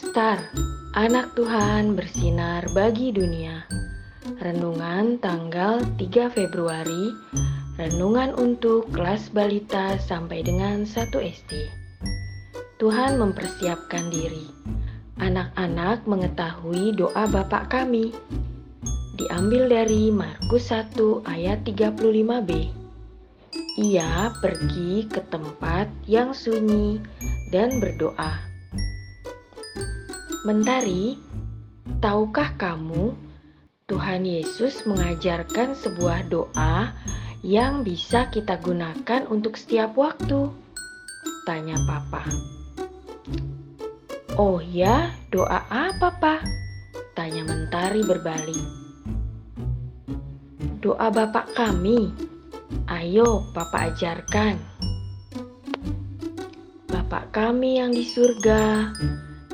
Star, anak Tuhan bersinar bagi dunia. Renungan tanggal 3 Februari, renungan untuk kelas balita sampai dengan 1 SD. Tuhan mempersiapkan diri. Anak-anak mengetahui doa Bapak kami. Diambil dari Markus 1 ayat 35b. Ia pergi ke tempat yang sunyi dan berdoa. Mentari, tahukah kamu Tuhan Yesus mengajarkan sebuah doa yang bisa kita gunakan untuk setiap waktu? Tanya Papa. Oh ya, doa apa, Pak? Tanya Mentari berbalik. Doa Bapak kami. Ayo, Papa ajarkan. Bapak kami yang di surga,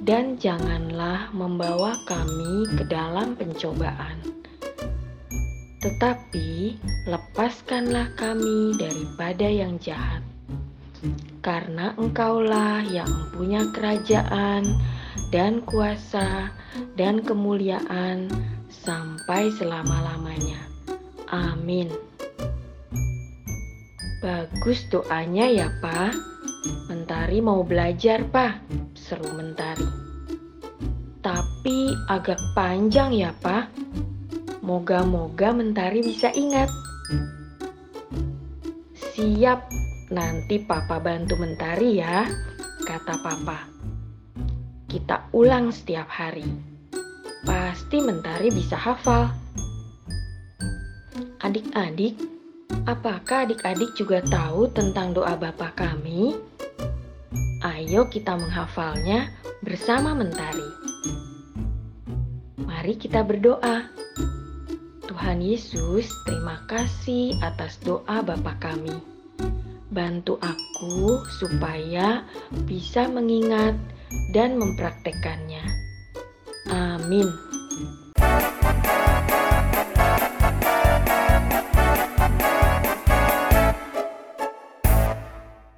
Dan janganlah membawa kami ke dalam pencobaan, tetapi lepaskanlah kami daripada yang jahat. Karena Engkaulah yang punya kerajaan dan kuasa dan kemuliaan sampai selama-lamanya. Amin. Bagus doanya ya, Pak. Mentari mau belajar, Pak. Seru Mentari. Tapi agak panjang ya, Pak. Moga-moga Mentari bisa ingat. Siap, nanti Papa bantu Mentari ya, kata Papa. Kita ulang setiap hari. Pasti Mentari bisa hafal. Adik-adik, Apakah adik-adik juga tahu tentang doa Bapa kami? Ayo kita menghafalnya bersama Mentari. Mari kita berdoa. Tuhan Yesus, terima kasih atas doa Bapa kami. Bantu aku supaya bisa mengingat dan mempraktekannya. Amin.